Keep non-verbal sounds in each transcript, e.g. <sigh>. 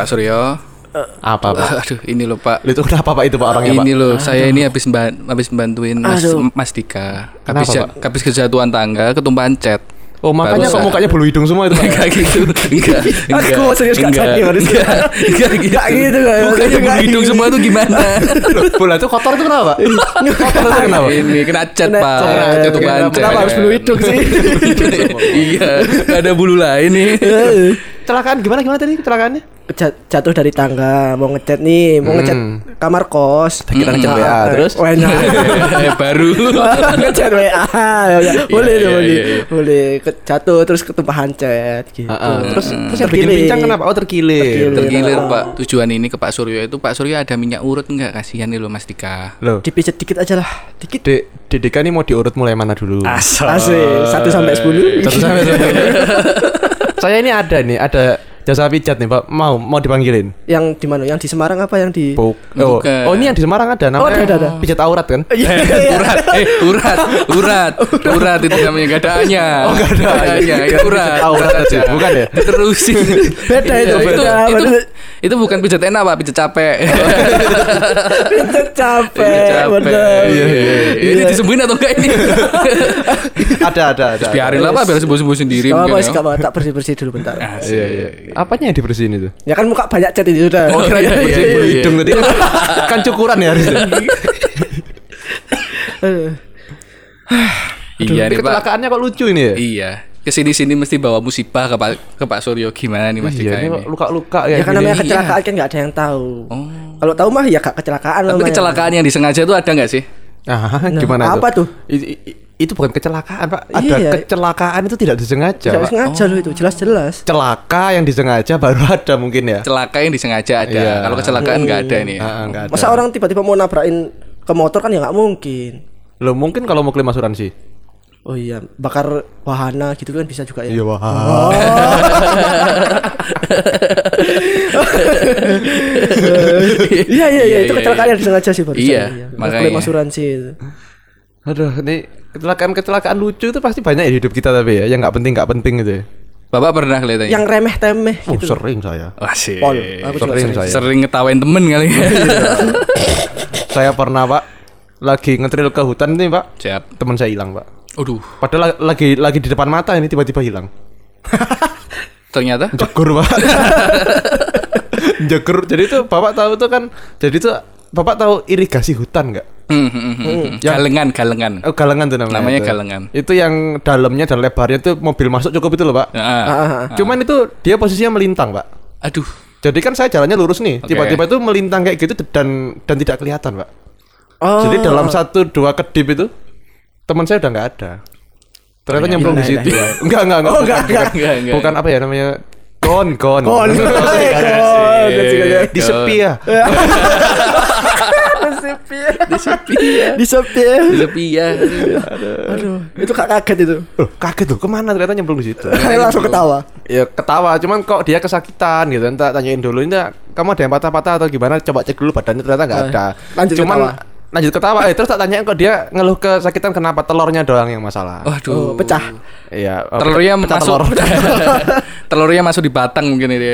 Pak Suryo. Apa pak? Aduh, ini loh Pak. Itu kenapa pak itu pak orangnya pak? ini loh, saya ini habis ban- habis bantuin Mas, Aduh. Mas Dika. Kenapa, habis, Pak? habis kejatuhan tangga, ketumpahan cat. Oh makanya Barusan. kok mukanya bulu hidung semua itu pak? Enggak gitu. Enggak. Enggak. Aku serius gak enggak, sakit, enggak, enggak gitu. Enggak gitu, enggak. Mukanya Enggak bulu hidung gitu. semua tuh gimana? Bola itu kotor itu kenapa? kotor itu kenapa? Ini kena cat, Pak. cat. Ketumpahan cat. Kenapa harus bulu hidung sih? <laughs> iya, enggak ada bulu lain nih. Kecelakaan gimana gimana tadi kecelakaannya? Jat- jatuh dari tangga mau ngecat nih mau ngecat kamar kos Kita ngecat WA, Ah, terus? oh, enak. <laughs> Eh, baru. <laughs> ngecat WA ya, ya. boleh iya, tuh boleh iya, iya. boleh Ke- jatuh terus ketumpahan cat gitu Ah, ah. Terus terus yang bikin pincang kenapa? Oh terkilir. Terkilir. Ah. Pak. Tujuan ini ke Pak Suryo itu Pak Suryo ada minyak urut enggak? Kasihan nih lo Mas Dika. Loh, dipijet dikit aja lah dikit Dek, Dedeka ini mau diurut mulai mana dulu? asik satu sampai sepuluh Satu sampai sepuluh. <laughs> Saya ini ada nih, ada jasa pijat nih Pak. Mau mau dipanggilin? yang di mana yang di Semarang apa yang di Buk. Oh, Bukan. oh, ini yang di Semarang ada namanya. ada, ada, ada. Pijat aurat kan? Iya, Eh, urat, eh, urat, urat, <laughs> urat itu namanya gak ada A-nya. Oh, gak ada A-nya. itu urat, Aurat aja, bukan ya? Terusin. <laughs> Beda itu, Iya, beda. itu, Bener. itu bukan pijat enak, Pak, pijat capek. <laughs> Pijet capek Pijat bener Iya, iya, iya. Ini disembuhin atau enggak ini? ada, ada, ada. Biarin lah, Pak, biar sembuh-sembuh sendiri. Apa-apa ya. tak bersih bersih dulu bentar. Iya, iya. Apanya yang dibersihin itu? ya kan muka banyak cat ini sudah Oh, kira iya, iya, dibersihin bulu iya. hidung tadi. <laughs> kan cukuran ya harusnya. Iya nih, Pak. Kecelakaannya kok lucu ini ya? Iya. Ke sini sini mesti bawa musibah ke Pak ke Pak Suryo gimana nih Mas Iya, Dika ini ini? luka-luka ya ya. kan namanya Iya. kecelakaan kan nggak ada yang tahu Oh. kalau tahu mah ya kecelakaan Tapi namanya. kecelakaan yang disengaja itu ada nggak sih? Ah, Nah, gimana apa tuh? I- itu bukan kecelakaan, Pak. Ada Iya. kecelakaan itu tidak disengaja, tidak Pak. sengaja loh itu jelas-jelas Celaka yang disengaja baru ada mungkin ya. Celaka yang disengaja ada. Iya. Kalau kecelakaan nggak ada nih. Ah, enggak ada. masa orang tiba-tiba mau nabrakin ke motor kan ya nggak mungkin Loh, mungkin kalau mau klaim asuransi. oh iya bakar wahana gitu kan bisa juga ya Iya, wah. <laughs> iya iya iya itu iya, kecelakaan yang disengaja sih baru Iya, makanya. klaim asuransi itu Aduh, ini kecelakaan-kecelakaan lucu itu pasti banyak ya di hidup kita tapi ya, yang nggak penting nggak penting gitu ya. Bapak pernah kelihatannya? yang remeh temeh Oh, gitu sering saya. Wah sih. Pol, aku Sering sering. saya. Sering ngetawain temen kali ya. Saya pernah, Pak, lagi ngetril ke hutan nih, Pak. Siap. Teman saya hilang, Pak. Aduh, Padahal la- lagi lagi di depan mata ini tiba-tiba hilang. <laughs> ternyata Jegur, Pak. <laughs> Jegur. Jadi itu Bapak tahu tuh kan, jadi itu Bapak tahu irigasi hutan nggak? Hmm, hmm, hmm, hmm. galengan, galengan. Oh, galengan tuh namanya. Namanya itu. galengan. Itu yang dalamnya dan lebarnya tuh mobil masuk cukup itu loh, Pak. Ah, Ah, ah, ah. Cuman itu dia posisinya melintang, Pak. aduh, Jadi kan saya jalannya lurus nih, Oke. tiba-tiba itu melintang kayak gitu dan dan tidak kelihatan, Pak. oh Jadi dalam satu dua kedip itu teman saya udah nggak ada. Ternyata nyemplung di situ. <laughs> Enggak, enggak, enggak. Oh, bukan, enggak, bukan. enggak, enggak. Bukan apa ya namanya? Kon. Kon. Kon. <laughs> Di sepi ya. <laughs> di sepi di sepi di sepi ya. aduh itu kak kaget itu Loh, kaget loh, ke mana ternyata nyemplung di situ. <laughs> langsung ketawa ya ketawa, cuman kok dia kesakitan gitu. Entah tanyain dulu, ini kamu ada yang patah-patah atau gimana? Coba cek dulu badannya ternyata nggak Eh, ada. lanjut cuman ketawa. lanjut ketawa. Eh terus tak tanyain kok dia ngeluh kesakitan kenapa telurnya doang yang masalah. Waduh. oh pecah Iya, oh, Telurnya pecah masuk. telur. <laughs> Telurnya masuk di batang mungkin ini.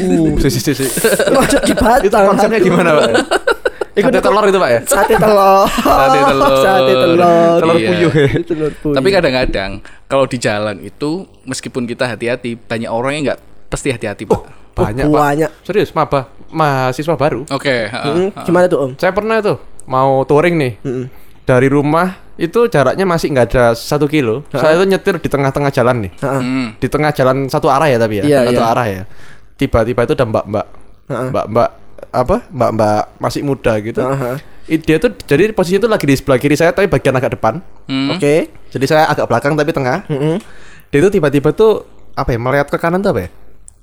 Uh, si, si, si, si. masuk di Itu batang konsepnya gimana, Pak? <laughs> Sate telur itu, Pak ya? sate telur Sate telur. sate telur Telur Iya. puyuh telur puyuh Tapi kadang-kadang kalau di jalan itu meskipun kita hati-hati, banyak orang yang nggak pasti hati-hati, Pak. Banyak, Oh, Pak. banyak. Serius, maba, mahasiswa baru. Oke, heeh. Hmm, gimana tuh om Saya pernah tuh mau touring nih. Dari rumah itu jaraknya masih nggak ada satu kilo. Saya tuh nyetir di tengah-tengah jalan nih. Heeh. Hmm. Di tengah jalan satu arah ya tapi ya, Iya, satu iya. arah ya. Tiba-tiba itu ada mbak-mbak, Heeh. mbak-mbak apa? Mbak-mbak masih muda gitu. Heeh. I- Dia tuh jadi posisinya tuh lagi di sebelah kiri saya tapi bagian agak depan. Hmm. oke Jadi saya agak belakang tapi tengah. Mm-mm. Dia tuh tiba-tiba tuh apa ya? Melihat ke kanan tuh apa ya?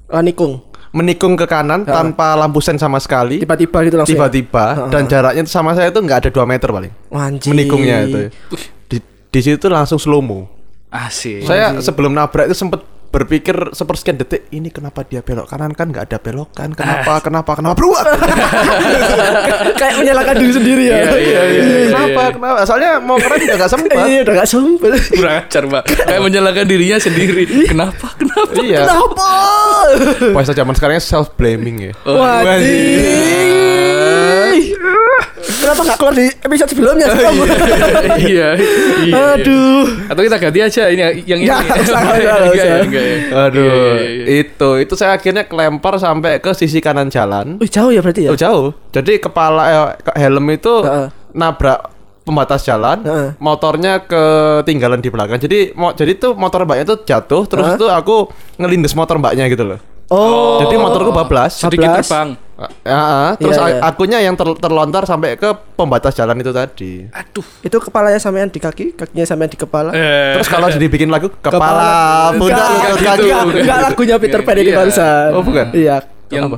oh nikung Menikung ke kanan tanpa lampu sen sama sekali. tiba-tiba gitu langsung ya? tiba-tiba dan jaraknya sama saya tuh nggak ada 2 meter paling Wah, anjing. menikungnya itu di, di situ langsung slow mo Asik. saya sebelum nabrak itu sempet berpikir sepersekian detik ini kenapa dia belok kanan kan nggak ada belokan kenapa kenapa kenapa beruat <laughs> Kayak menyalahkan diri sendiri ya. Iya, iya, iya. kenapa kenapa soalnya mau keren udah gak sempat Iya, udah gak sempet. Kurang ajar, Pak. Kayak menyalahkan dirinya sendiri. Kenapa? Kenapa? iya Kenapa? bahasa zaman sekarang self blaming ya Oh, Wadih. Kenapa gak keluar di episode sebelumnya? kamu? iya. iya. Aduh. Atau kita ganti aja ini yang ini. Ya, nggak usah, nggak usah, Enggak, nggak usah. enggak. Aduh, Iya, iya, iya. itu itu saya akhirnya kelempar sampai ke sisi kanan jalan. Wih, jauh ya berarti ya? Oh, jauh. Jadi kepala eh, ke- helm itu Heeh. nabrak pembatas jalan, Heeh. motornya ketinggalan di belakang. Jadi mau jadi tuh motor mbaknya tuh jatuh, terus Heeh. tuh aku ngelindes motor mbaknya gitu loh. Oh. Jadi motorku bablas. Sedikit 11. terbang. Ya, ah, terus Iya, iya. a- akunya yang ter- terlontar sampai ke pembatas jalan itu tadi. Aduh. Itu kepalanya sampean di kaki, kakinya sampean di kepala. Eh. Terus kalau dibikin lagu kepala, Kepala. pundak, Enggak, lutut, enggak, kaki. enggak, enggak lagunya Peter Pan ini Iya. barusan. Oh, bukan? Iya. yang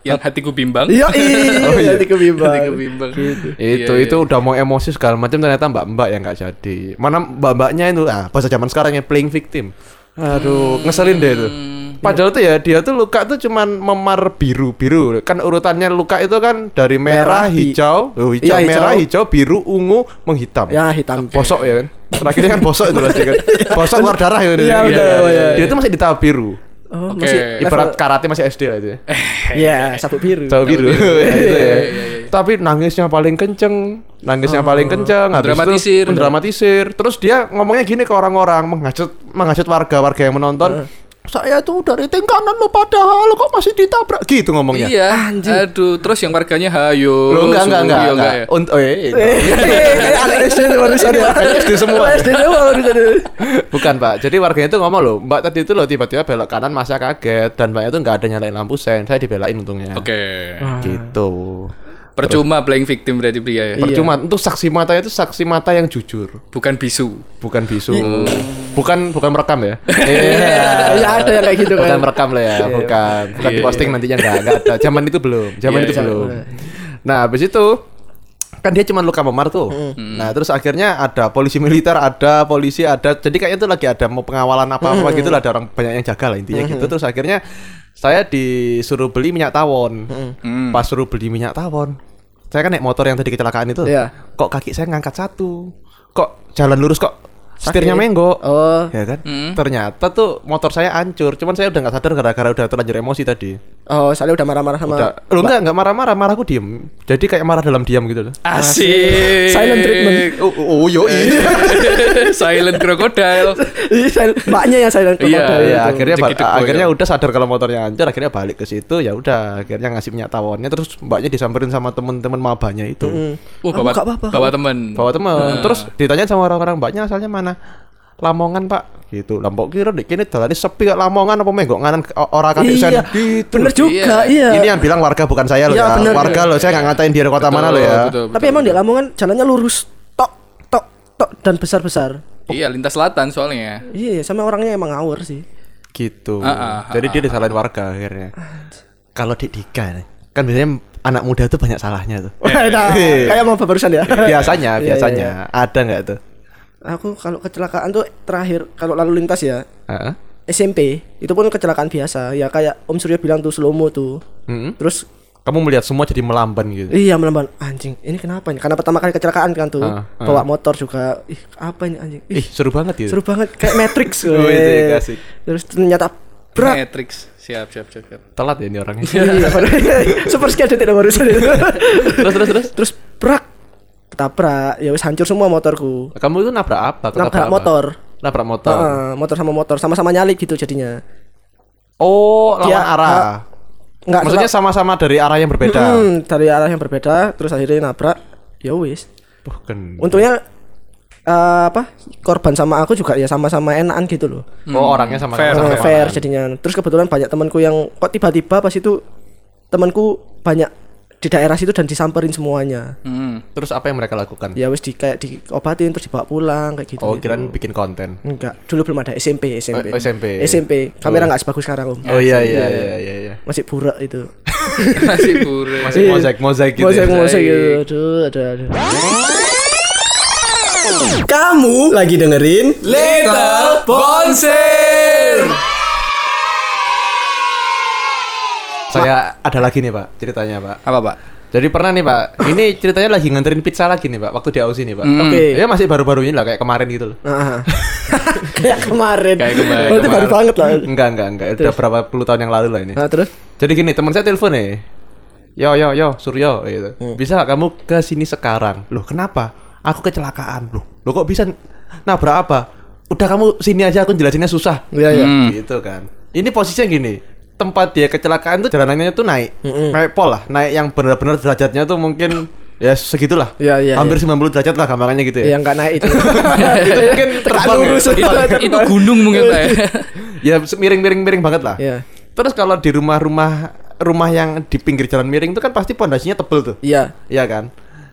yang hatiku bimbang. Iya, iya, <laughs> Oh, iya. nanti kebimbang. Hatiku bimbang. itu Iya, itu iya. udah mau emosi segala macam ternyata mbak mbak yang nggak jadi mana mbak mbaknya itu ah bahasa zaman sekarang ya playing victim aduh ngeselin deh itu padahal tuh ya dia tuh luka tuh cuman memar biru biru kan urutannya luka itu kan dari merah, Merah, hi- hijau oh, hijau, Iya, hijau. merah hijau biru ungu menghitam Ya, hitam. bosok ya kan terakhirnya kan bosok itu pasti kan <laughs> bosok keluar darah ya Iya, Iya, udah, iya. iya. dia tuh masih di tahap biru Oh, Oke. masih ibarat karate masih SD lah itu ya <laughs> Iya, sabuk biru. Tahu biru. <laughs> ya. Iya, iya, iya. Tapi nangisnya paling kenceng, nangisnya paling kenceng, Mendramatisir. mendramatisir. Terus dia ngomongnya gini ke orang-orang, menghasut menghasut warga-warga yang menonton. Saya tuh dari rating kanan lo padahal kok masih ditabrak gitu ngomongnya. Iya. Aduh, terus yang warganya hayo. Lo enggak enggak enggak Iya, enggak. ya? Unt- oh, iya, iya. Kayak anak SD ya. SD semua. SD semua barusan. Bukan pak, jadi warganya itu ngomong loh, mbak tadi itu loh tiba-tiba belok kanan masa kaget dan mbaknya tuh nggak ada nyalain lampu sen, saya dibelain untungnya. Oke. Gitu. Percuma playing victim berarti pria ya. Percuma. Untuk saksi mata itu saksi mata yang jujur. Bukan bisu. bukan bisu. Bukan bukan merekam ya? Iya, iya ada yang kayak gitu bukan kan. merekam lah ya? Bukan. Bukan Iya, di posting nantinya nggak nggak ada. Zaman itu belum. Zaman Iya, itu iya. belum. Nah habis itu kan dia cuma luka memar tuh. Nah terus akhirnya ada polisi militer ada polisi ada jadi kayaknya tuh lagi ada mau pengawalan apa apa gitu lah ada orang banyak yang jaga lah intinya gitu. Terus akhirnya saya disuruh beli minyak tawon. Hmm. pas suruh beli minyak tawon saya kan naik motor yang tadi kecelakaan itu Iya. kok kaki saya ngangkat satu kok jalan lurus kok setirnya menggok Oh. ya kan Hmm. ternyata tuh motor saya hancur cuman saya udah nggak sadar gara-gara udah terlanjur emosi tadi Oh, soalnya udah marah-marah sama udah lo enggak enggak marah-marah marahku diem jadi kayak marah dalam diam gitu loh Asik. Silent treatment. oh, oh, oh yo <laughs> Silent crocodile. Ih, saya- Mbaknya yang saya Iya, Iya, Itu, akhirnya akhirnya ya. udah sadar kalau motornya hancur, akhirnya balik ke situ, ya udah, akhirnya ngasih minyak tawonnya, terus mbaknya disamperin sama temen-temen mabanya itu, Oh, bawa apa-apa. bawa temen. bawa temen, terus ditanya sama orang-orang mbaknya asalnya mana, Lamongan pak, gitu, Lampok kira dek kini jalan sepi kok Lamongan apa menggok nganan orang kan Iya, bener juga, iya. Ini yang bilang warga bukan saya loh Iya, ya, bener. warga loh, saya nggak ngatain dia dari kota mana loh ya. Betul, Tapi emang di Lamongan jalannya lurus, tok, tok, tok dan besar-besar. Iya, lintas selatan soalnya. Iya, sama orangnya emang ngawur sih. Gitu. Ah, ah, Jadi dia disalahin warga akhirnya. Kalau di Dika kan biasanya anak muda tuh banyak salahnya tuh. <laughs> Nah, kayak mau barusan ya. biasanya, Iya, biasanya ada nggak tuh? Aku kalau kecelakaan tuh terakhir kalau lalu lintas ya Heeh. SMP itu pun kecelakaan biasa ya kayak Om Surya bilang tuh slow mo tuh. Mm-mm. Terus Kamu melihat semua jadi melamban gitu. iya melamban anjing ini kenapa nih? Karena pertama kali kecelakaan kan tuh ah. bawa motor juga. Ih apa ini anjing? Ih, Ih, seru banget gitu. seru banget kayak Matrix. <laughs> Oh, itu ya. Terus ternyata brak. Matrix. Siap, siap, siap. siap. Telat ya ini orangnya. Iya, <laughs> <laughs> super sekian detik barusan itu. terus terus terus. Terus brak ketabrak ya wis hancur semua motorku. Kamu itu nabrak apa? Ketabrak Nabrak apa? motor. Nabrak motor. Heeh, motor sama motor sama-sama nyalip gitu jadinya. Oh, lawan Dia, arah. Enggak Maksudnya sama-sama dari arah yang berbeda. Hmm, dari arah yang berbeda terus akhirnya nabrak. Ya wis. Bukan. Untungnya eh, apa? Korban sama aku juga ya sama-sama enakan gitu loh. Oh, orangnya sama Fair, sama. fair jadinya. Terus kebetulan banyak temanku yang kok tiba-tiba pas itu temanku banyak di daerah situ dan disamperin semuanya. Hmm. Terus apa yang mereka lakukan? Ya wis di kayak diobatin terus dibawa pulang kayak gitu. Oh, gitu. kirain bikin konten. Enggak, dulu belum ada SMP, SMP. Oh, SMP. SMP. Kamera enggak oh. sebagus sekarang, Om. Oh iya iya iya iya iya. Masih buruk itu. <laughs> Masih buruk. Masih iya. mozaik mozaik gitu. Mozaik ya, mozaik gitu. Aduh, aduh, aduh. Kamu lagi dengerin Little bonsai. Saya ada lagi nih pak ceritanya pak. Apa, Pak? Jadi pernah nih pak, ini ceritanya lagi nganterin pizza lagi nih pak, waktu di Aussie nih pak. Hmm. Oke. Ya masih baru-baru ini lah kayak kemarin gitu loh. Nah, <laughs> kayak kemarin. Kayak kemarin, Berarti baru kemarin. banget lah. Enggak enggak enggak, udah berapa puluh tahun yang lalu lah ini. Nah, terus Jadi gini teman saya telepon nih, yo yo yo Suryo gitu. Bisa nggak kamu ke sini sekarang? Loh kenapa? Aku kecelakaan. Loh, lo kok bisa nabrak apa? Udah kamu sini aja aku jelasinnya susah. Iya, iya. Hmm. Gitu kan. Ini posisinya gini. Tempat dia kecelakaan tuh jalanannya tuh naik. Naik pol lah, naik yang benar-benar derajatnya tuh mungkin ya segitulah. Iya, iya, Hampir 90 derajat lah gambarannya gitu ya. yang enggak naik itu. <laughs> itu mungkin terbang ya. lurus. itu, itu gunung mungkin, Pak. ya. <laughs> ya miring-miring-miring banget lah. Iya. Terus kalau di rumah-rumah rumah yang di pinggir jalan miring itu kan pasti pondasinya tebel tuh. Iya. Iya kan?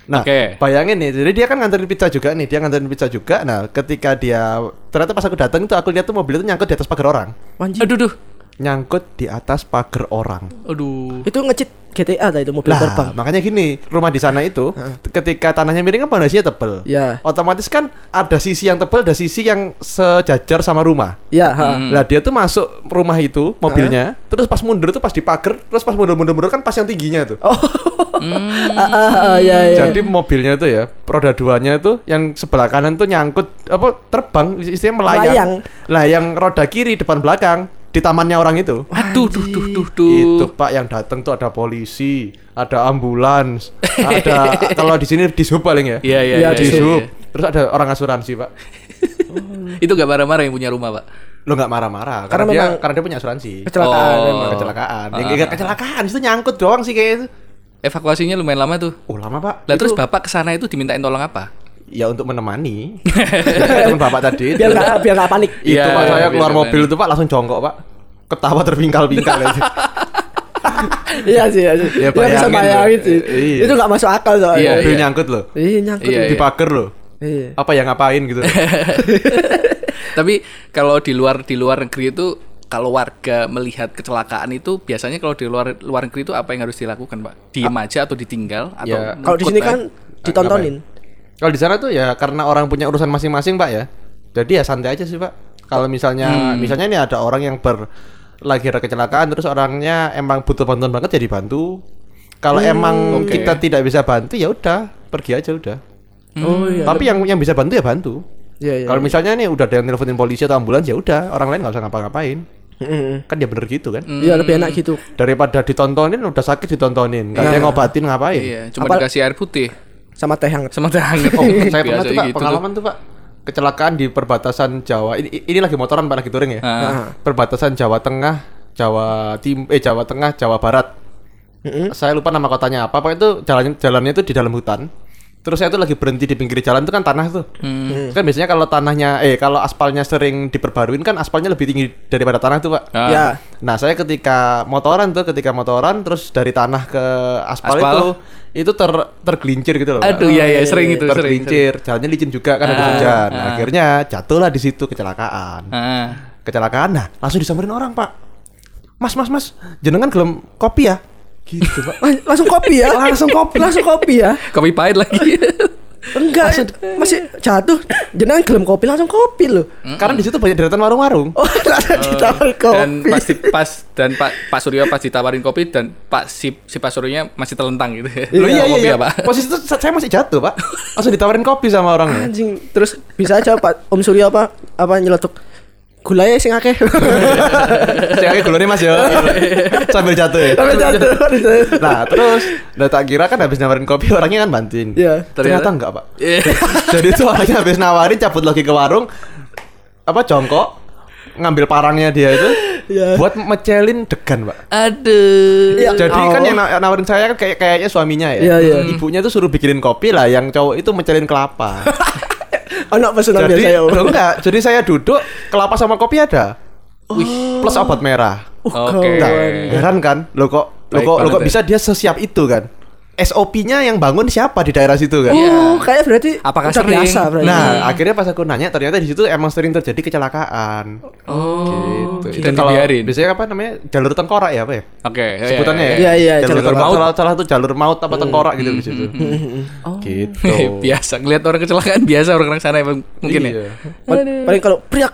Nah, Oke. bayangin nih, jadi dia kan nganterin pizza juga nih, dia nganterin pizza juga. Nah, ketika dia ternyata pas aku datang itu aku lihat tuh mobil itu nyangkut di atas pagar orang. Anjing. Aduh, duh. Nyangkut di atas pagar orang. Aduh. Itu ngecit GTA tadi itu mobil Lah, terbang. makanya gini, rumah di sana itu ketika tanahnya miring kan pondasinya tebel. Iya. Otomatis kan ada sisi yang tebel, ada sisi yang sejajar sama rumah. Iya, ha. Hmm. Lah dia tuh masuk rumah itu mobilnya, terus pas mundur tuh pas di pagar, terus pas mundur-mundur kan pas yang tingginya tuh. Oh. <laughs> Ah, ah, ah, iya, iya. Jadi mobilnya itu ya, roda duanya itu yang sebelah kanan tuh nyangkut apa terbang istilahnya melayang. Melayang. Lah yang roda kiri depan belakang di tamannya orang itu. Aduh, duh, duh, duh, duh. Itu Pak yang datang tuh ada polisi, ada ambulans, ada <laughs> kalau di sini disub paling ya. Iya, iya, disub. iya. Terus ada orang asuransi, Pak. <laughs> Itu gak marah-marah yang punya rumah, Pak. Lo nggak marah-marah Karena karena, dia memang- karena dia punya asuransi. Kecelakaan Oh. memang. Kecelakaan. Ah. Ya, kecelakaan, itu nyangkut doang sih kayak itu. Evakuasinya lumayan lama tuh. Oh, lama, Pak. Lah Itu- terus Bapak ke sana itu dimintain tolong apa? Ya untuk menemani <laughs> teman bapak tadi itu. Biar enggak biar enggak panik. itu Iya, pak saya keluar mobil itu pak langsung jongkok pak ketawa terpingkal-pingkal aja <laughs> Iya sih, iya sih. Ya, Dia bisa bayangin sih. Iya. Itu enggak masuk akal soalnya. Iya, mobil iya. nyangkut loh Iya, nyangkut. Iya, di pagar loh Iya. apa yang ngapain gitu <laughs> Tapi kalau di luar di luar negeri itu kalau warga melihat kecelakaan itu biasanya kalau di luar luar negeri itu apa yang harus dilakukan, Pak? Diem aja atau ditinggal atau Ya, Kalau di sini kan ditontonin. Kalau di sana tuh ya karena orang punya urusan masing-masing pak ya jadi ya santai aja sih pak kalau misalnya misalnya ini ada orang yang ber lagi ada kecelakaan terus orangnya emang butuh bantuan banget ya dibantu kalau emang oke. kita tidak bisa bantu ya udah pergi aja udah Oh iya. tapi yang yang bisa bantu ya bantu Iya, iya. Kalau misalnya nih udah ada yang nelfonin polisi atau ambulans ya udah orang lain nggak usah ngapa-ngapain. Mm-mm. Kan ya bener gitu kan. Iya, lebih enak gitu. Daripada ditontonin udah sakit ditontonin, nggak Nah. yang ngobatin ngapain. Iya, cuma Apa- dikasih air putih Sama teh hangat. sama teh hangat. <laughs> Oh, saya pernah tuh Pak, gitu pengalaman tuh Pak. Kecelakaan di perbatasan Jawa. Ini, ini lagi motoran Pak lagi touring ya. Ah. Perbatasan Jawa Tengah, Jawa Tim eh Jawa Tengah, Jawa Barat. Mm-mm. Saya lupa nama kotanya apa. Pokoknya itu jalannya jalannya itu di dalam hutan. Terus saya tuh lagi berhenti di pinggir jalan itu kan tanah tuh. Hmm. Kan biasanya kalau tanahnya eh kalau aspalnya sering diperbaruin kan aspalnya lebih tinggi daripada tanah tuh, Pak. Ah. Ya. Nah, saya ketika motoran tuh, ketika motoran terus dari tanah ke aspal, Aspal. itu itu ter tergelincir gitu loh. Pak. Aduh, iya iya sering itu, sering. sering. tergelincir, jalannya licin juga kan ada Ah, hujan. ah. Akhirnya jatuhlah di situ kecelakaan. Ah. Kecelakaan. Nah, langsung disamperin orang, Pak. Mas, Mas, Mas, jenengan gelem kopi ya? Gitu, Pak. Langsung kopi ya? Langsung kopi. Langsung kopi ya? Kopi pahit lagi. Enggak, masih jatuh. Jenengan gelem kopi langsung kopi loh. Karena di situ banyak deretan warung-warung. Oh, <laughs> langsung ditawarin dan kopi. pas di- pas dan Pak Pak Suryo pas ditawarin kopi dan Pak si si Pak Suryonya masih telentang gitu. Loh, iya, iya, kopi iya. ya, Pak. Posisi itu saya masih jatuh, Pak. Langsung ditawarin kopi sama orangnya. Anjing, terus bisa aja Pak Om Surya apa apa nyeletuk gulanya sing akeh. Saya kayak gulanya Mas <laughs> ya. Sambil jatuh <laughs> ya. Tapi jatuh. Nah terus Nah tak kira kan habis nawarin kopi orangnya kan bantuin Iya. Ternyata, Ternyata? enggak pak Iya. <laughs> Jadi itu orangnya habis nawarin cabut lagi ke warung Apa jongkok Ngambil parangnya dia itu Iya. Buat mecelin degan pak Aduh. Iya. Jadi Oh. kan yang na- nawarin saya kan kayak kayaknya suaminya ya Iya, iya. Ibunya tuh suruh bikinin kopi lah Yang cowok itu mecelin kelapa Anak pesanan Jadi biasa ya. <laughs> Enggak Jadi saya duduk Kelapa sama kopi ada Plus obat merah Oke. Nah, heran kan? Lo kok lo kok lo kok ya. bisa dia sesiap itu kan? SOP-nya yang bangun siapa di daerah situ kan? Oh, kayak berarti Apakah udah sering? biasa berarti. Nah, akhirnya pas aku nanya ternyata di situ emang sering terjadi kecelakaan. Oh, gitu. dan kalau dibiarin. biasanya apa namanya? Jalur tengkorak ya apa ya? Oke. iya, Sebutannya ya? Iya, iya, jalur, jalur maut. Salah, salah satu jalur maut apa tengkorak gitu di situ. Gitu. <laughs> biasa ngelihat orang kecelakaan biasa orang-orang sana emang mungkin ya. Iya. Pal- Paling kalau priak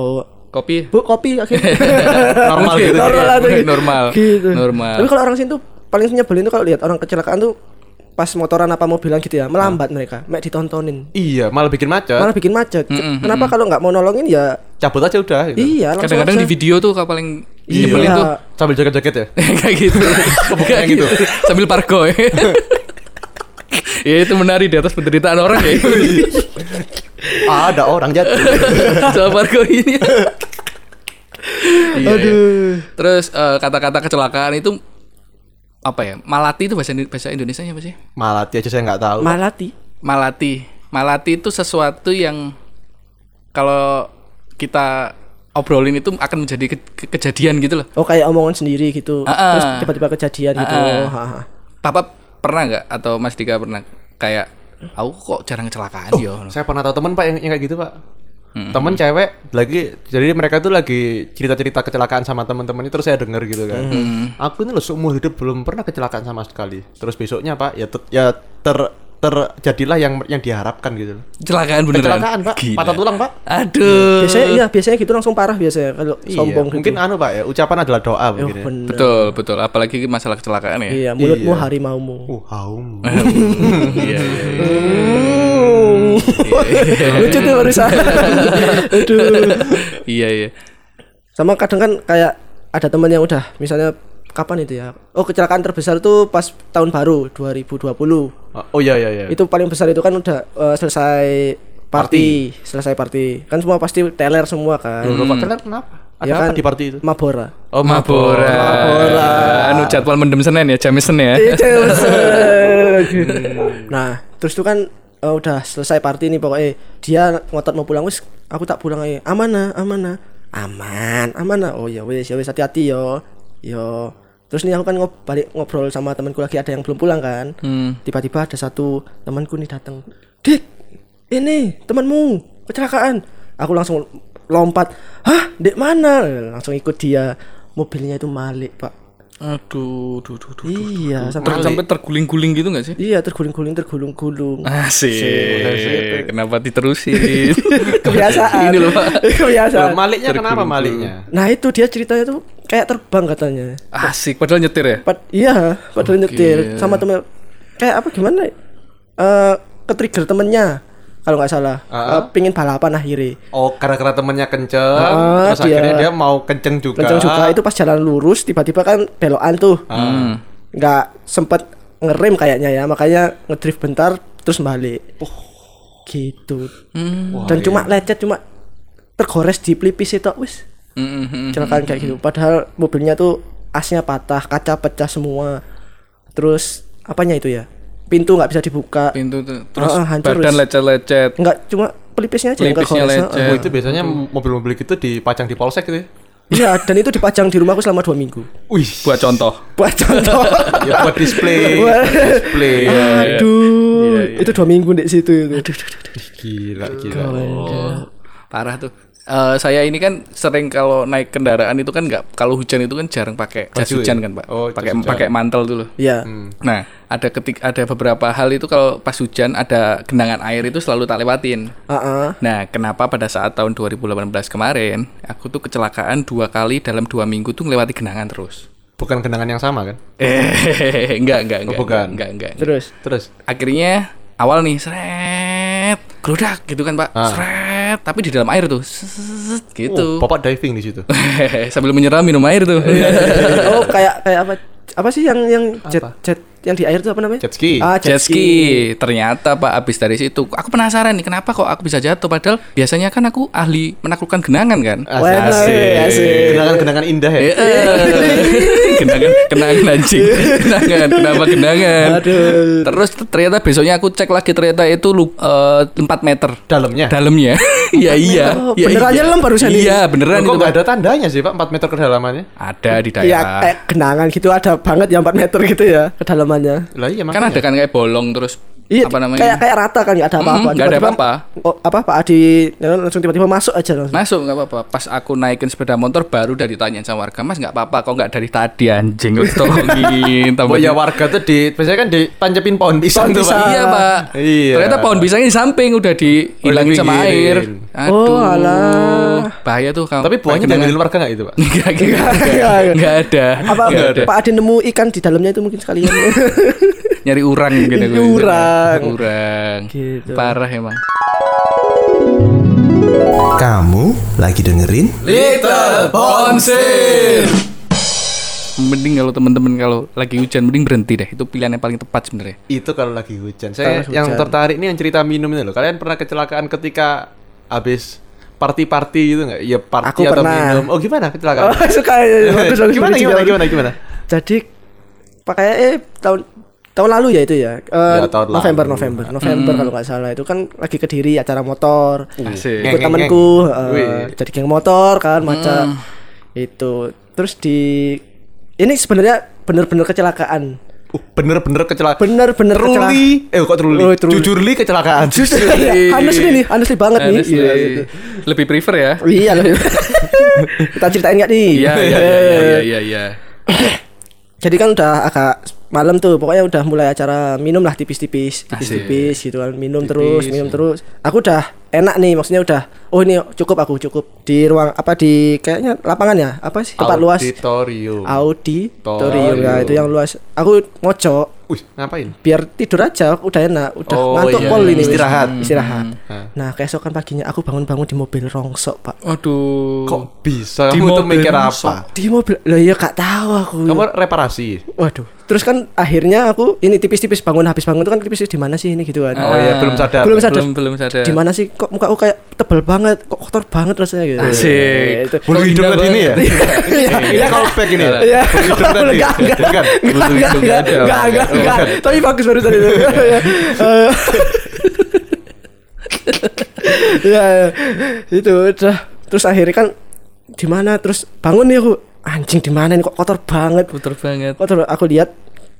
oh Kopi. Bu, kopi akhirnya. <laughs> Normal gitu. normal gitu. Normal. Gitu. Normal. Tapi kalau orang sini tuh paling nyebelin tuh kalau lihat orang kecelakaan tuh pas motoran apa mobilan gitu ya, melambat mereka, mek ditontonin. Iya, malah bikin macet. Malah bikin macet. Kenapa kalau nggak mau nolongin ya Cabut aja udah gitu. iya Kadang-kadang di video tuh kalau paling Iya. nyebelin tuh Sambil jaket-jaket ya. <laughs> kayak gitu. kayak gitu. <laughs> Sambil parko ya. <laughs> ya itu menari di atas penderitaan orang ya. Ah, ada orang jatuh. Sama parko ini. Iya, iya. Terus eh, kata-kata kecelakaan itu apa ya? Malati itu bahasa bahasa Indonesia apa sih? Malati aja saya nggak tahu. malati. Malati. Malati itu sesuatu yang kalau kita obrolin itu akan menjadi ke- ke- kejadian gitu loh. Oh kayak omongan sendiri gitu. Ah, ah. Terus tiba-tiba kejadian gitu. Ah, ah. Ha, ha. Papa pernah nggak atau Mas Dika pernah kayak aku kok jarang kecelakaan yo. Saya pernah tahu teman Pak yang, yang kayak gitu, Pak. Temen cewek lagi jadi mereka tuh lagi cerita-cerita kecelakaan sama teman-temannya terus saya denger gitu kan. Aku ini loh seumur hidup belum pernah kecelakaan sama sekali. Terus besoknya Pak ya ter- ya ter terjadilah yang yang diharapkan gitu loh. Kecelakaan beneran. Kecelakaan, Pak. Gila. Patah tulang, Pak. Aduh. Biasanya iya, biasanya gitu langsung parah biasanya kalau Iya, sombong gitu. mungkin anu Pak ya, ucapan adalah doa Oh, mungkin ya. bener. Betul, betul. Apalagi masalah kecelakaan ya. Iya, mulutmu Iya. harimaumu. Uh, <laughs> haum. Iya, iya, iya. Lucu tuh barusan. <laughs> Aduh. Iya, iya. Sama kadang kan kayak ada teman yang udah misalnya kapan itu ya? Oh, kecelakaan terbesar tuh pas tahun baru 2020. Oh iya iya iya. Itu paling besar itu kan udah eh, selesai party, selesai party. Kan semua pasti teler semua kan. Loh, Pak Keller kenapa? Ada Ya apa kan? di party itu? Mabora. Oh, Mabora. Mabora. Anu jadwal mendem Senin ya, jam Senin ya. Iya, <laughs> nah, terus tuh kan eh, udah selesai party nih pokoknya dia ngotot mau pulang wis aku tak pulang aja aman nah aman nah aman aman nah oh ya wis ya wis hati-hati yo yo terus nih aku kan ngob balik ngobrol sama temanku lagi ada yang belum pulang kan. Hmm. tiba-tiba ada satu temanku nih datang dik ini temanmu kecelakaan. Aku langsung lompat hah? Dek mana? Langsung ikut dia. Mobilnya itu malik pak Aduh, duh, duh, duh. iya Ter- sampai sampai terguling-guling gitu gak sih? Iya terguling-guling tergulung-gulung. Asik. Kenapa diterusin? <laughs> Kebiasaan. Ini loh, Pak. <laughs> Kebiasaan. Loh, maliknya kenapa maliknya? Nah itu dia ceritanya tuh kayak terbang katanya. Asik, padahal nyetir ya? Pad iya, padahal nyetir sama temen kayak apa gimana? Eh ke trigger temennya kalau nggak salah. Eh, pingin balapan akhirnya. Oh, karena temennya kenceng, Ah, terus dia- akhirnya dia mau kenceng juga. Kenceng juga itu pas jalan lurus tiba-tiba kan belokan tuh. Hmm. Nggak sempet ngerem kayaknya ya, makanya ngedrift bentar terus balik. Gitu. Dan cuma lecet cuma tergores di pelipis itu wis Hmm, hmm, hmm. kecelakaan kayak gitu padahal mobilnya tuh asnya patah kaca pecah semua terus apanya itu ya pintu nggak bisa dibuka Pintu tuh. Terus ah, hancur, badan lecet-lecet. nggak cuma pelipisnya aja Pelipisnya lecet. Oh, itu biasanya mobil-mobil gitu dipajang di polsek gitu ya. iya dan itu dipajang di rumahku selama dua minggu Wih, Buat contoh. buat contoh <laughs> ya buat display. display. <laughs> aduh itu dua minggu di situ itu Gila, gila. Parah tuh. Eh, saya ini kan sering kalau naik kendaraan itu kan nggak kalau hujan itu kan jarang pakai jas Baju ya? hujan kan pak Oh, pakai hujan. pakai mantel dulu ya nah ada ketik ada beberapa hal itu kalau pas hujan ada genangan air itu selalu tak lewatin ah. nah kenapa pada saat tahun 2018 kemarin aku tuh kecelakaan dua kali dalam dua minggu tuh melewati genangan terus Bukan kenangan yang sama kan? <laughs> eh enggak enggak enggak Oh, bukan. enggak enggak, enggak. terus Terus akhirnya awal nih seret geludak gitu kan pak Ah. seret tapi di dalam air tuh Set, gitu oh, Bapak diving di situ. sambil menyeram minum air tuh oh kayak kayak apa apa sih yang yang jet jet yang di air itu apa namanya Jet ski. ah jet ski ternyata pak abis dari situ aku penasaran nih kenapa kok aku bisa jatuh padahal biasanya kan aku ahli menaklukkan genangan kan Wah, Asik. asik. Kenangan-kenangan indah ya. Eh, <laughs> genangan genangan anjing genangan kenapa genangan Aduh. terus ternyata besoknya aku cek lagi ternyata itu lu eh, 4 meter Dalamnya. dalamnya iya iya Oh, iya, beneran iya. nyelam barusan ini? iya beneran kok itu nggak Pak. ada tandanya sih Pak 4 meter kedalamannya? ada di ya daerah kayak genangan gitu ada banget ya 4 meter gitu ya kedalamannya Lah iya kan ada kan kayak bolong terus Iya, apa namanya? kayak kayak rata kan nggak ada apa-apa. Mm, nggak ada Tiba-tiba, apa-apa. Oh, apa Pak Adi langsung tiba-tiba masuk aja langsung. Masuk nggak apa-apa. Pas aku naikin sepeda motor baru udah ditanyain sama warga, Mas nggak apa-apa kok nggak dari tadi anjing tolongin. <laughs> Oh ya warga tuh di biasanya kan ditancepin pohon pisang Pohon tuh, Pak. Iya pak. Iya. Ternyata pohon pisangnya di samping udah dihilangin sama air. Aduh. Oh, alah. Bahaya tuh kalau. Tapi buahnya diambil warga enggak itu, Pak? Enggak, enggak, Enggak, ada. Apa Enggak ada. Pak Adi nemu ikan di dalamnya itu mungkin sekalian. <laughs> Nyari urang gitu. Nyari urang. Urang. Gitu. Parah emang. Kamu lagi dengerin? Little Bonsir. Mending kalau teman-teman kalau lagi hujan mending berhenti deh. Itu pilihan yang paling tepat sebenarnya. Itu kalau lagi hujan. Saya Kalau yang hujan. tertarik ini yang cerita minum ini loh. Kalian pernah kecelakaan ketika habis party-party gitu nggak? Iya party Aku atau pernah. minum. Oh gimana kecelakaan? oh, suka <laughs> ya. Bagus, bagus, gimana, bagus, gimana, bagus. gimana, gimana? Jadi pakai eh tahun tahun lalu ya itu ya. Eh, Ya, tahun November, lalu. November, November kalau nggak salah itu kan lagi kediri acara motor. Asik. Ngeng, ikut temanku Wih. jadi geng motor kan macam itu terus di ini sebenarnya bener-bener kecelakaan Uh, bener-bener kecelakaan. bener-bener kecelakaan Truli, eh kok truli? Oh, truli. Jujur li kecelakaan. <laughs> honestly nih honestly banget nih Honestly. iya gitu. Lebih prefer ya. iya lebih <laughs> kita ceritain nggak nih Iya, iya, iya, iya, iya, iya. jadi kan udah agak malam tuh pokoknya udah mulai acara minum lah tipis-tipis tipis-tipis gitu kan minum terus minum terus aku udah enak nih maksudnya udah oh ini cukup aku cukup di ruang apa di kayaknya lapangan ya apa sih tempat luas Auditorium. auditorium ya itu yang luas aku ngocok Wih, ngapain? biar tidur aja udah enak udah Oh, ngantuk iya, pol iya. ini. Istirahat. istirahat Hmm. nah keesokan paginya aku bangun-bangun di mobil rongsok pak Aduh. Kok bisa? Di Kamu tuh mobil mikir apa? di mobil lah ya gak tahu aku Kamu reparasi. waduh terus kan akhirnya aku ini tipis-tipis bangun habis bangun itu kan tipis di mana sih ini gitu kan Oh iya, belum sadar. belum sadar Belum belum sadar. di mana sih kok muka aku kayak tebel banget kok kotor banget rasanya gitu Asik. itu Bulu hidung tadi ini ya? Iya, <laughs> Ini callback ini. ya? Iya, Bulu hidung tadi. enggak, enggak, Bukan. enggak, enggak, hidung enggak, ada. enggak, enggak. Tapi bagus barusan itu. Eh, Ya, ya. itu udah. Terus akhirnya kan di mana? Terus bangun nih aku. Anjing di mana nih kok kotor banget. Puter banget. Kotor. Aku lihat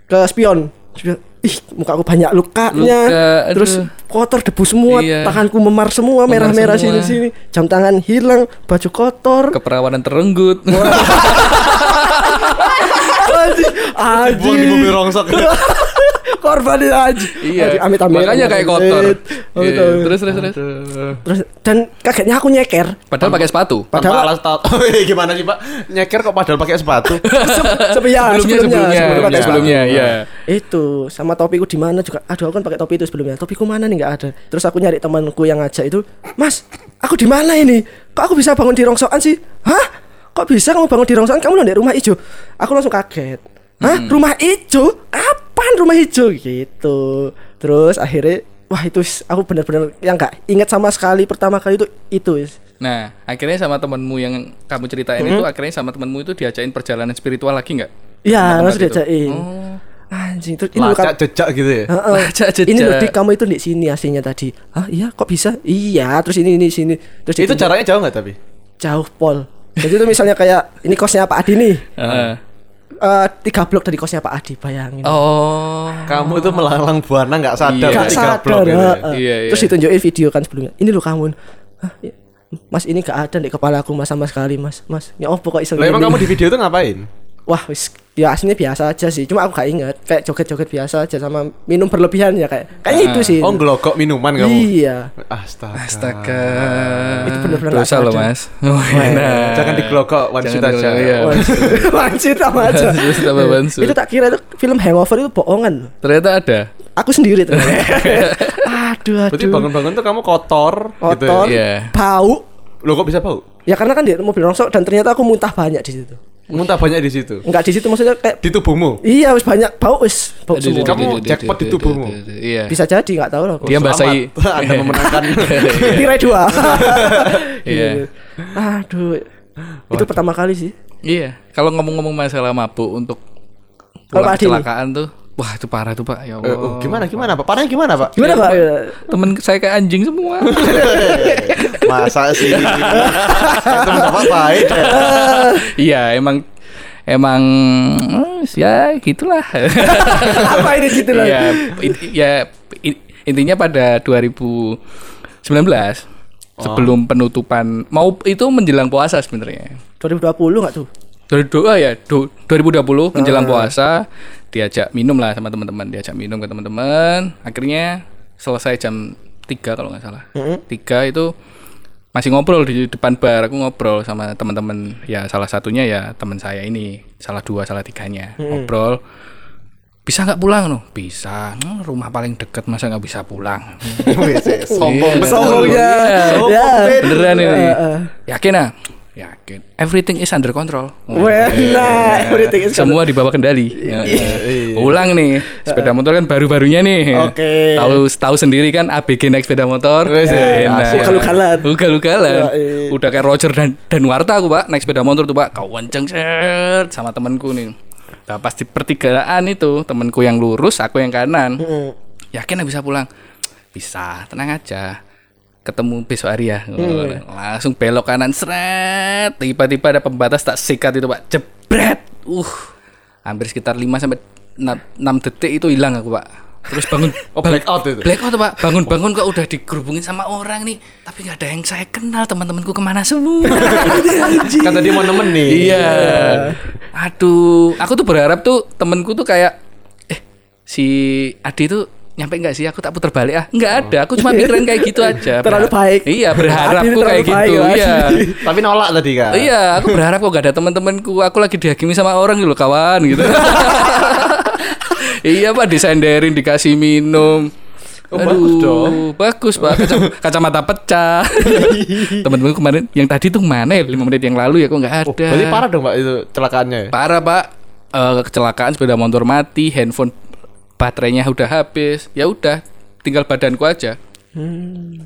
ke spion. Spion. Ih, muka aku banyak lukanya. Luka, aduh. Terus kotor debu semua, Iya. tanganku memar semua, merah-merah semua. sini-sini. Jam tangan hilang, baju kotor. Keperawanan terenggut. Anjing, Buang <laughs> korban ini anjing. Iya. Amit amit. Makanya kayak kotor. Amit, Iya. amit. Terus terus terus. Terus dan kagetnya aku nyeker. Padahal pakai sepatu. Padahal- alas tato. <laughs> Gimana sih, Pak? Nyeker kok padahal pakai sepatu? <laughs> Sebelumnya, sebelumnya sebelumnya sebelumnya sepatu. ya. Itu sama topiku di mana juga. Aduh, aku kan pakai topi itu sebelumnya. Topiku mana nih nggak ada. Terus aku nyari temanku yang ngajak itu, "Mas, aku di mana ini? Kok aku bisa bangun di rongsokan sih?" Hah? Kok bisa kamu bangun di rongsokan? Kamu udah di rumah hijau. Aku langsung kaget. Hah? Rumah hijau? Apaan rumah hijau gitu. Terus akhirnya Wah itu aku benar-benar yang nggak ingat sama sekali pertama kali itu itu. Nah, akhirnya sama temenmu yang kamu ceritain itu akhirnya sama temenmu itu diajain perjalanan spiritual lagi nggak? Iya, itu. diajakin. Oh. Anjing, terus ini Lacak jejak gitu ya? Heeh. Lacak jejak. Ini loh Dik, kamu itu di sini aslinya tadi. Hah, iya kok bisa? Iya, terus ini ini sini. Terus Itu caranya jauh nggak tapi? jauh pol. Jadi itu misalnya kayak ini kosnya Pak Adi nih. Heeh. Eh, tiga blok dari kosnya Pak Adi, bayangin. Oh. Kamu tuh melalang buana nggak sadar Iya. Gak tiga sadar. blok gitu ya? heeh. Iya, iya. Terus ditunjukin video kan sebelumnya. Ini loh kamu. Hah, iya. Mas ini gak ada di kepala aku mas sama sekali mas mas ya oh pokok iseng Lah emang kamu di video itu ngapain? wah wis ya aslinya biasa aja sih cuma aku gak inget kayak joget-joget biasa aja sama minum berlebihan ya kayak kayaknya itu sih Oh ngelokok minuman kamu? iya Astaga. Astaga. Itu bener-bener dosa loh. Mas. <laughs> Oh, enak. Jangan digelokok one Jangan shoot aja. Wansit <laughs> sama aja itu tak kira itu film hangover itu bohongan Ternyata ada. aku sendiri <laughs> ternyata aduh aduh Berarti bangun-bangun tuh kamu kotor, gitu. kotor Iya. bau Loh kok bisa bau? ya karena kan di mobil rongsok dan ternyata aku muntah banyak di situ Muntah banyak di situ. enggak di situ maksudnya kayak Di tubuhmu. iya wis banyak bau wis bau semua Kamu jackpot di tubuhmu. Iya. bisa jadi nggak tahu lah Dia. Selamat. <laughs> Anda memenangkan. <laughs> tirai dua <laughs> Iya. aduh itu pertama kali sih Iya. Kalau ngomong-ngomong masalah mabuk untuk kecelakaan tuh, wah itu parah tuh Pak. Ya Eh, Allah. oh, gimana gimana Pak? Parahnya gimana Pak? gimana pak Temen saya kayak anjing semua. <laughs> Masa sih? <laughs> Itu mendapat baik. ya? Iya, emang emang eh, ya gitulah. <laughs> Apa ini gitu loh? ya, in- ya in- intinya pada 2019 sebelum penutupan mau itu menjelang puasa sebenarnya. 2020 enggak tuh? Dari doa ya, du- 2020 menjelang puasa diajak minum lah sama teman-teman, diajak minum ke teman-teman. Akhirnya selesai jam 3 kalau nggak salah. Tiga itu masih ngobrol di depan bar, aku ngobrol sama teman-teman. Ya salah satunya ya teman saya ini, salah dua, salah tiganya. Ngobrol. Bisa nggak pulang no? Bisa. Hmm, rumah paling dekat masa nggak bisa pulang. <laughs> Sombong ya. Ya. Ben. Beneran ini. Yakin ah? Yakin. Everything is under control. Wah, nah, everything is Semua di bawah kendali. Ya, ya. Ulang nih, sepeda motor kan baru-barunya nih. Oke. Tahu tahu sendiri kan ABG naik sepeda motor. Wes, eh, Enak. ugal-ugalan. Ugal-ugalan. Ya, eh. Udah kayak Roger dan dan Warta aku, Pak, naik sepeda motor tuh, Pak. Kau kenceng set sama temanku nih. Nah, pas di pertigaan itu, temanku yang lurus, aku yang kanan. Mm. Yakin bisa pulang? Bisa, tenang aja. Ketemu besok hari ya. Langsung belok kanan seret. Tiba-tiba ada pembatas tak sikat itu, Pak. Jebret. Uh. Hampir sekitar 5 sampai 6 detik itu hilang aku, Pak. Terus bangun Oh, blackout itu. Blackout Pak. Bangun-bangun kok udah digerubungin sama orang nih. Tapi nggak ada yang saya kenal. Teman-temanku ke mana semua? <laughs> Kan tadi mau nemen nih. Iya. Aduh, aku tuh berharap tuh temenku tuh kayak eh si Adi tuh nyampe nggak sih? Aku tak puter balik ah. Nggak ada. Aku cuma mikirin kayak gitu <laughs> aja. Terlalu Berharap- baik. Iya, Adi berharapku kayak baik, gitu. Mas. Iya. <laughs> Tapi nolak tadi kan. Iya, aku berharap kok gak ada teman-temanku. Aku lagi dihakimi sama orang gitu kawan gitu. <laughs> iya, Pak, disenderin, dikasih minum. Oh, bagus dong. Bagus, Pak. Kaca- kacamata pecah. Temen-temenku kemarin yang tadi tuh mana ya? 5 menit yang lalu ya kok nggak ada. Oh, berarti parah dong Pak itu celakaannya. ya? Parah, Pak. Eh, kecelakaan sepeda motor mati, handphone baterainya udah habis. Ya udah, tinggal badanku aja.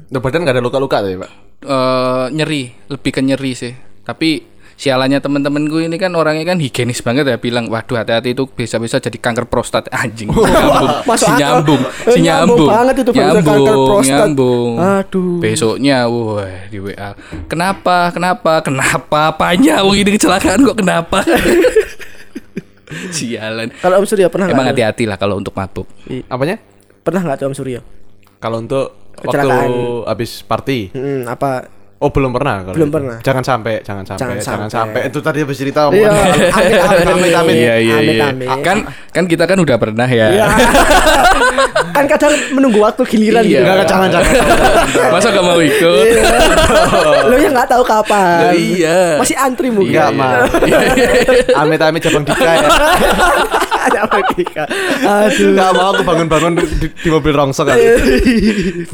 Loh, badan nggak ada luka-luka tadi Pak. eh nyeri, lebih ke nyeri sih. Tapi sialannya temen-temenku ini kan orangnya kan higienis banget ya bilang, waduh hati-hati itu bisa-bisa jadi kanker prostat <laughs> anjing. Nyambung, Masuk si akal. nyambung, Eh, si nyambung nyambung, banget itu kanker nyambung, prostat. nyambung. Aduh. Besoknya, wah di WA, kenapa, kenapa, kenapa, apanya? Wong ini kecelakaan kok kenapa? <laughs> <laughs> Sialan. Kalau Om Suryo pernah Emang nggak? hati-hati lah kalau untuk mabuk. Apanya? Pernah nggak tuh Om Suryo? Kalau untuk waktu habis party. Hmm, apa? Oh belum pernah kalau Belum itu. pernah. Jangan sampai, jangan sampai, Jangan jangan, sampai. sampai. Itu tadi habis cerita Iya, <laughs> amit amit Amit, amit. Iya, iya, Amit, iya. amit. Kan, kan kita kan udah pernah ya. Iya. <laughs> kan kadang menunggu waktu giliran Iya. gitu. Enggak, jangan, jangan. Masa gak mau ikut? Lo yang nggak tahu kapan. Loh, iya. Masih antri mungkin. Enggak, mah. <laughs> Amit amit cabang dika ya. Kika? Aduh. Enggak mau aku bangun-bangun di, di mobil rongsok kan.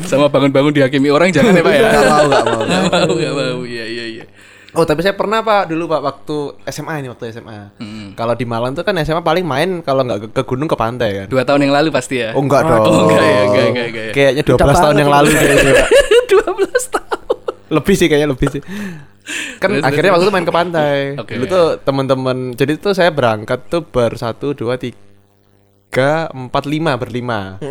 sama bangun-bangun dihakimi orang jangan ya pak ya Enggak mau, enggak mau. Mau nggak mau iya iya iya Oh tapi saya pernah pak dulu pak waktu SMA ini waktu SMA. Kalau di Malang tuh kan SMA paling main kalau nggak ke, ke gunung ke pantai kan. dua tahun yang lalu pasti ya Oh enggak dong. oh enggak ya enggak enggak enggak ya. Kayaknya 12 Udah tahun yang lalu itu. kayaknya, Pak. <laughs> dua belas tahun Lebih sih kayaknya lebih sih. Kan Terus, akhirnya terus. waktu itu main ke pantai. Oke. Dulu tuh teman-teman jadi tuh saya berangkat tuh ber satu dua tiga empat lima berlima.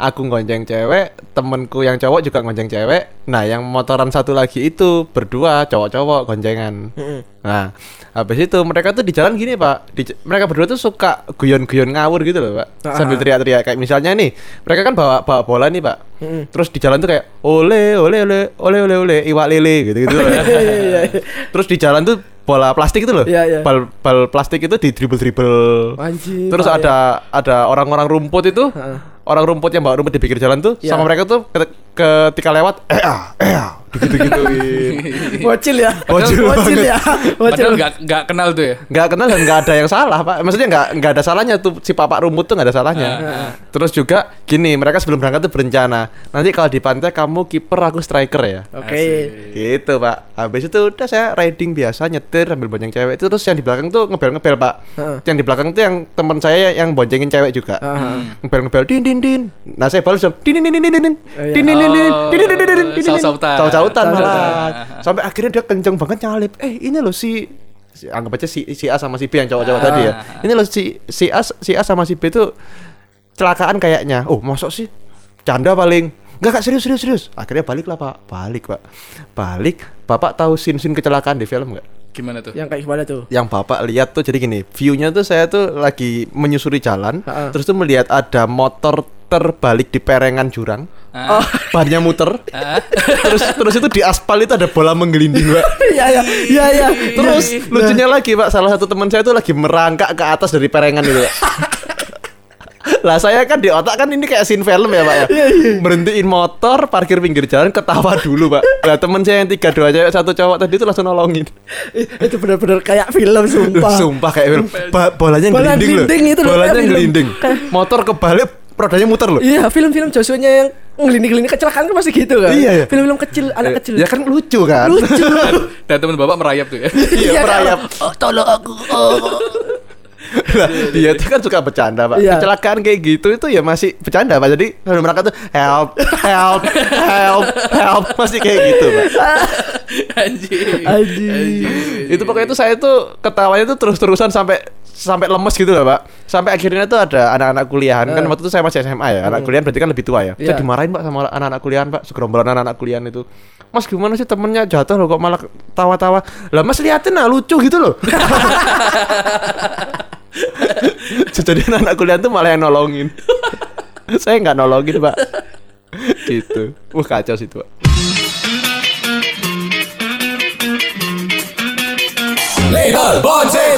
Aku gonceng cewek, temenku yang cowok juga gonceng cewek. Nah yang motoran satu lagi itu berdua cowok-cowok goncengan. Nah habis itu mereka tuh di jalan gini pak, di, mereka berdua tuh suka guyon-guyon ngawur gitu loh pak, sambil teriak-teriak. Kayak misalnya nih mereka kan bawa bawa bola nih pak, terus di jalan tuh kayak ole ole ole ole ole ole iwak lele gitu gitu. <laughs> terus di jalan tuh bola plastik itu loh, Iya, iya. bal bal plastik itu di dribble dribble. Terus bahaya. ada ada orang-orang rumput itu, orang rumput yang bawa rumput di pinggir jalan tuh, Iya. sama mereka tuh ketika lewat, eh ah, eh ah, gitu <laughs> gituin. Bocil ya. Bocil Bocil ya. Bocil. padahal nggak nggak kenal tuh ya? Nggak kenal dan nggak ada yang salah pak. Maksudnya nggak nggak ada salahnya tuh si papak rumput tuh nggak ada salahnya. Terus juga gini mereka sebelum berangkat tuh berencana. Nanti kalau di pantai kamu kiper aku striker ya? Oke. gitu pak. Habis itu udah saya riding biasa nyetir ambil bonceng cewek. Itu terus yang di belakang tuh ngebel ngebel pak. Heeh. yang di belakang tuh yang teman saya yang boncengin cewek juga. Ngebel ngebel din din din. Nah saya balas jawab din din din din din. Din iya. din din saut-sautan. sampai akhirnya dia kenceng banget nyalip eh ini loh si, anggap aja si si A sama si B yang cowok-cowok tadi ya ini loh si si A si A sama si B itu celakaan kayaknya oh masuk sih canda paling Enggak kak serius serius serius akhirnya balik lah pak balik pak balik bapak tahu sin sin kecelakaan di film nggak Gimana tuh? Yang kayak gimana tuh? yang bapak lihat tuh jadi gini viewnya tuh saya tuh lagi menyusuri jalan Ha-ha. terus tuh melihat ada motor terbalik di perengan jurang. Ah. bannya muter. Terus terus itu di aspal itu ada bola menggelinding pak. <laughs> Iya iya. Iya iya. terus lucunya lagi pak. Salah satu teman saya tuh lagi merangkak ke atas dari perengan itu Pak. <laughs> lah saya kan di otak kan ini kayak scene film ya pak ya? Berhentiin motor parkir pinggir jalan ketawa dulu pak. Lah teman saya yang tiga dua cewek satu cowok tadi itu langsung nolongin. Itu benar-benar kayak film sumpah. Sumpah kayak film. Ba- bolanya Bola ngelinding loh. gelinding itu loh, Bolanya ngelinding. Motor kebalik, rodanya muter loh. Iya, film-film Joshua-nya yang ngelinding-ngelinding kecelakaan kan masih gitu kan? Iya, iya. Film-film kecil, anak kecil. Ya kan lucu kan? Lucu. <laughs> Dan teman bapak merayap tuh ya. <laughs> Iya, kan? merayap. Oh, tolong aku. Oh. Lah, dia tuh kan suka bercanda, Pak. Iya. Kecelakaan kayak gitu itu ya masih bercanda, Pak. Jadi kalau mereka tuh help, help, help, help masih kayak gitu, Pak. <laughs> Anjing. Anjing. itu pokoknya itu saya tuh ketawanya tuh terus-terusan sampai sampai lemes gitu lah pak. Sampai akhirnya tuh ada anak-anak kuliahan. Kan waktu itu saya masih SMA ya. Anak kuliahan berarti kan lebih tua ya. Saya Iya. dimarahin pak sama anak-anak kuliahan pak. Segerombolan anak-anak kuliahan itu. Mas gimana sih temennya? Jatuh loh kok malah tawa-tawa lah mas liatin lah lucu gitu loh. <laughs> Jadi anak-anak kuliahan tuh malah yang nolongin. <laughs> Saya nggak nolongin pak. Gitu. Wah kacau sih Legal Bonsai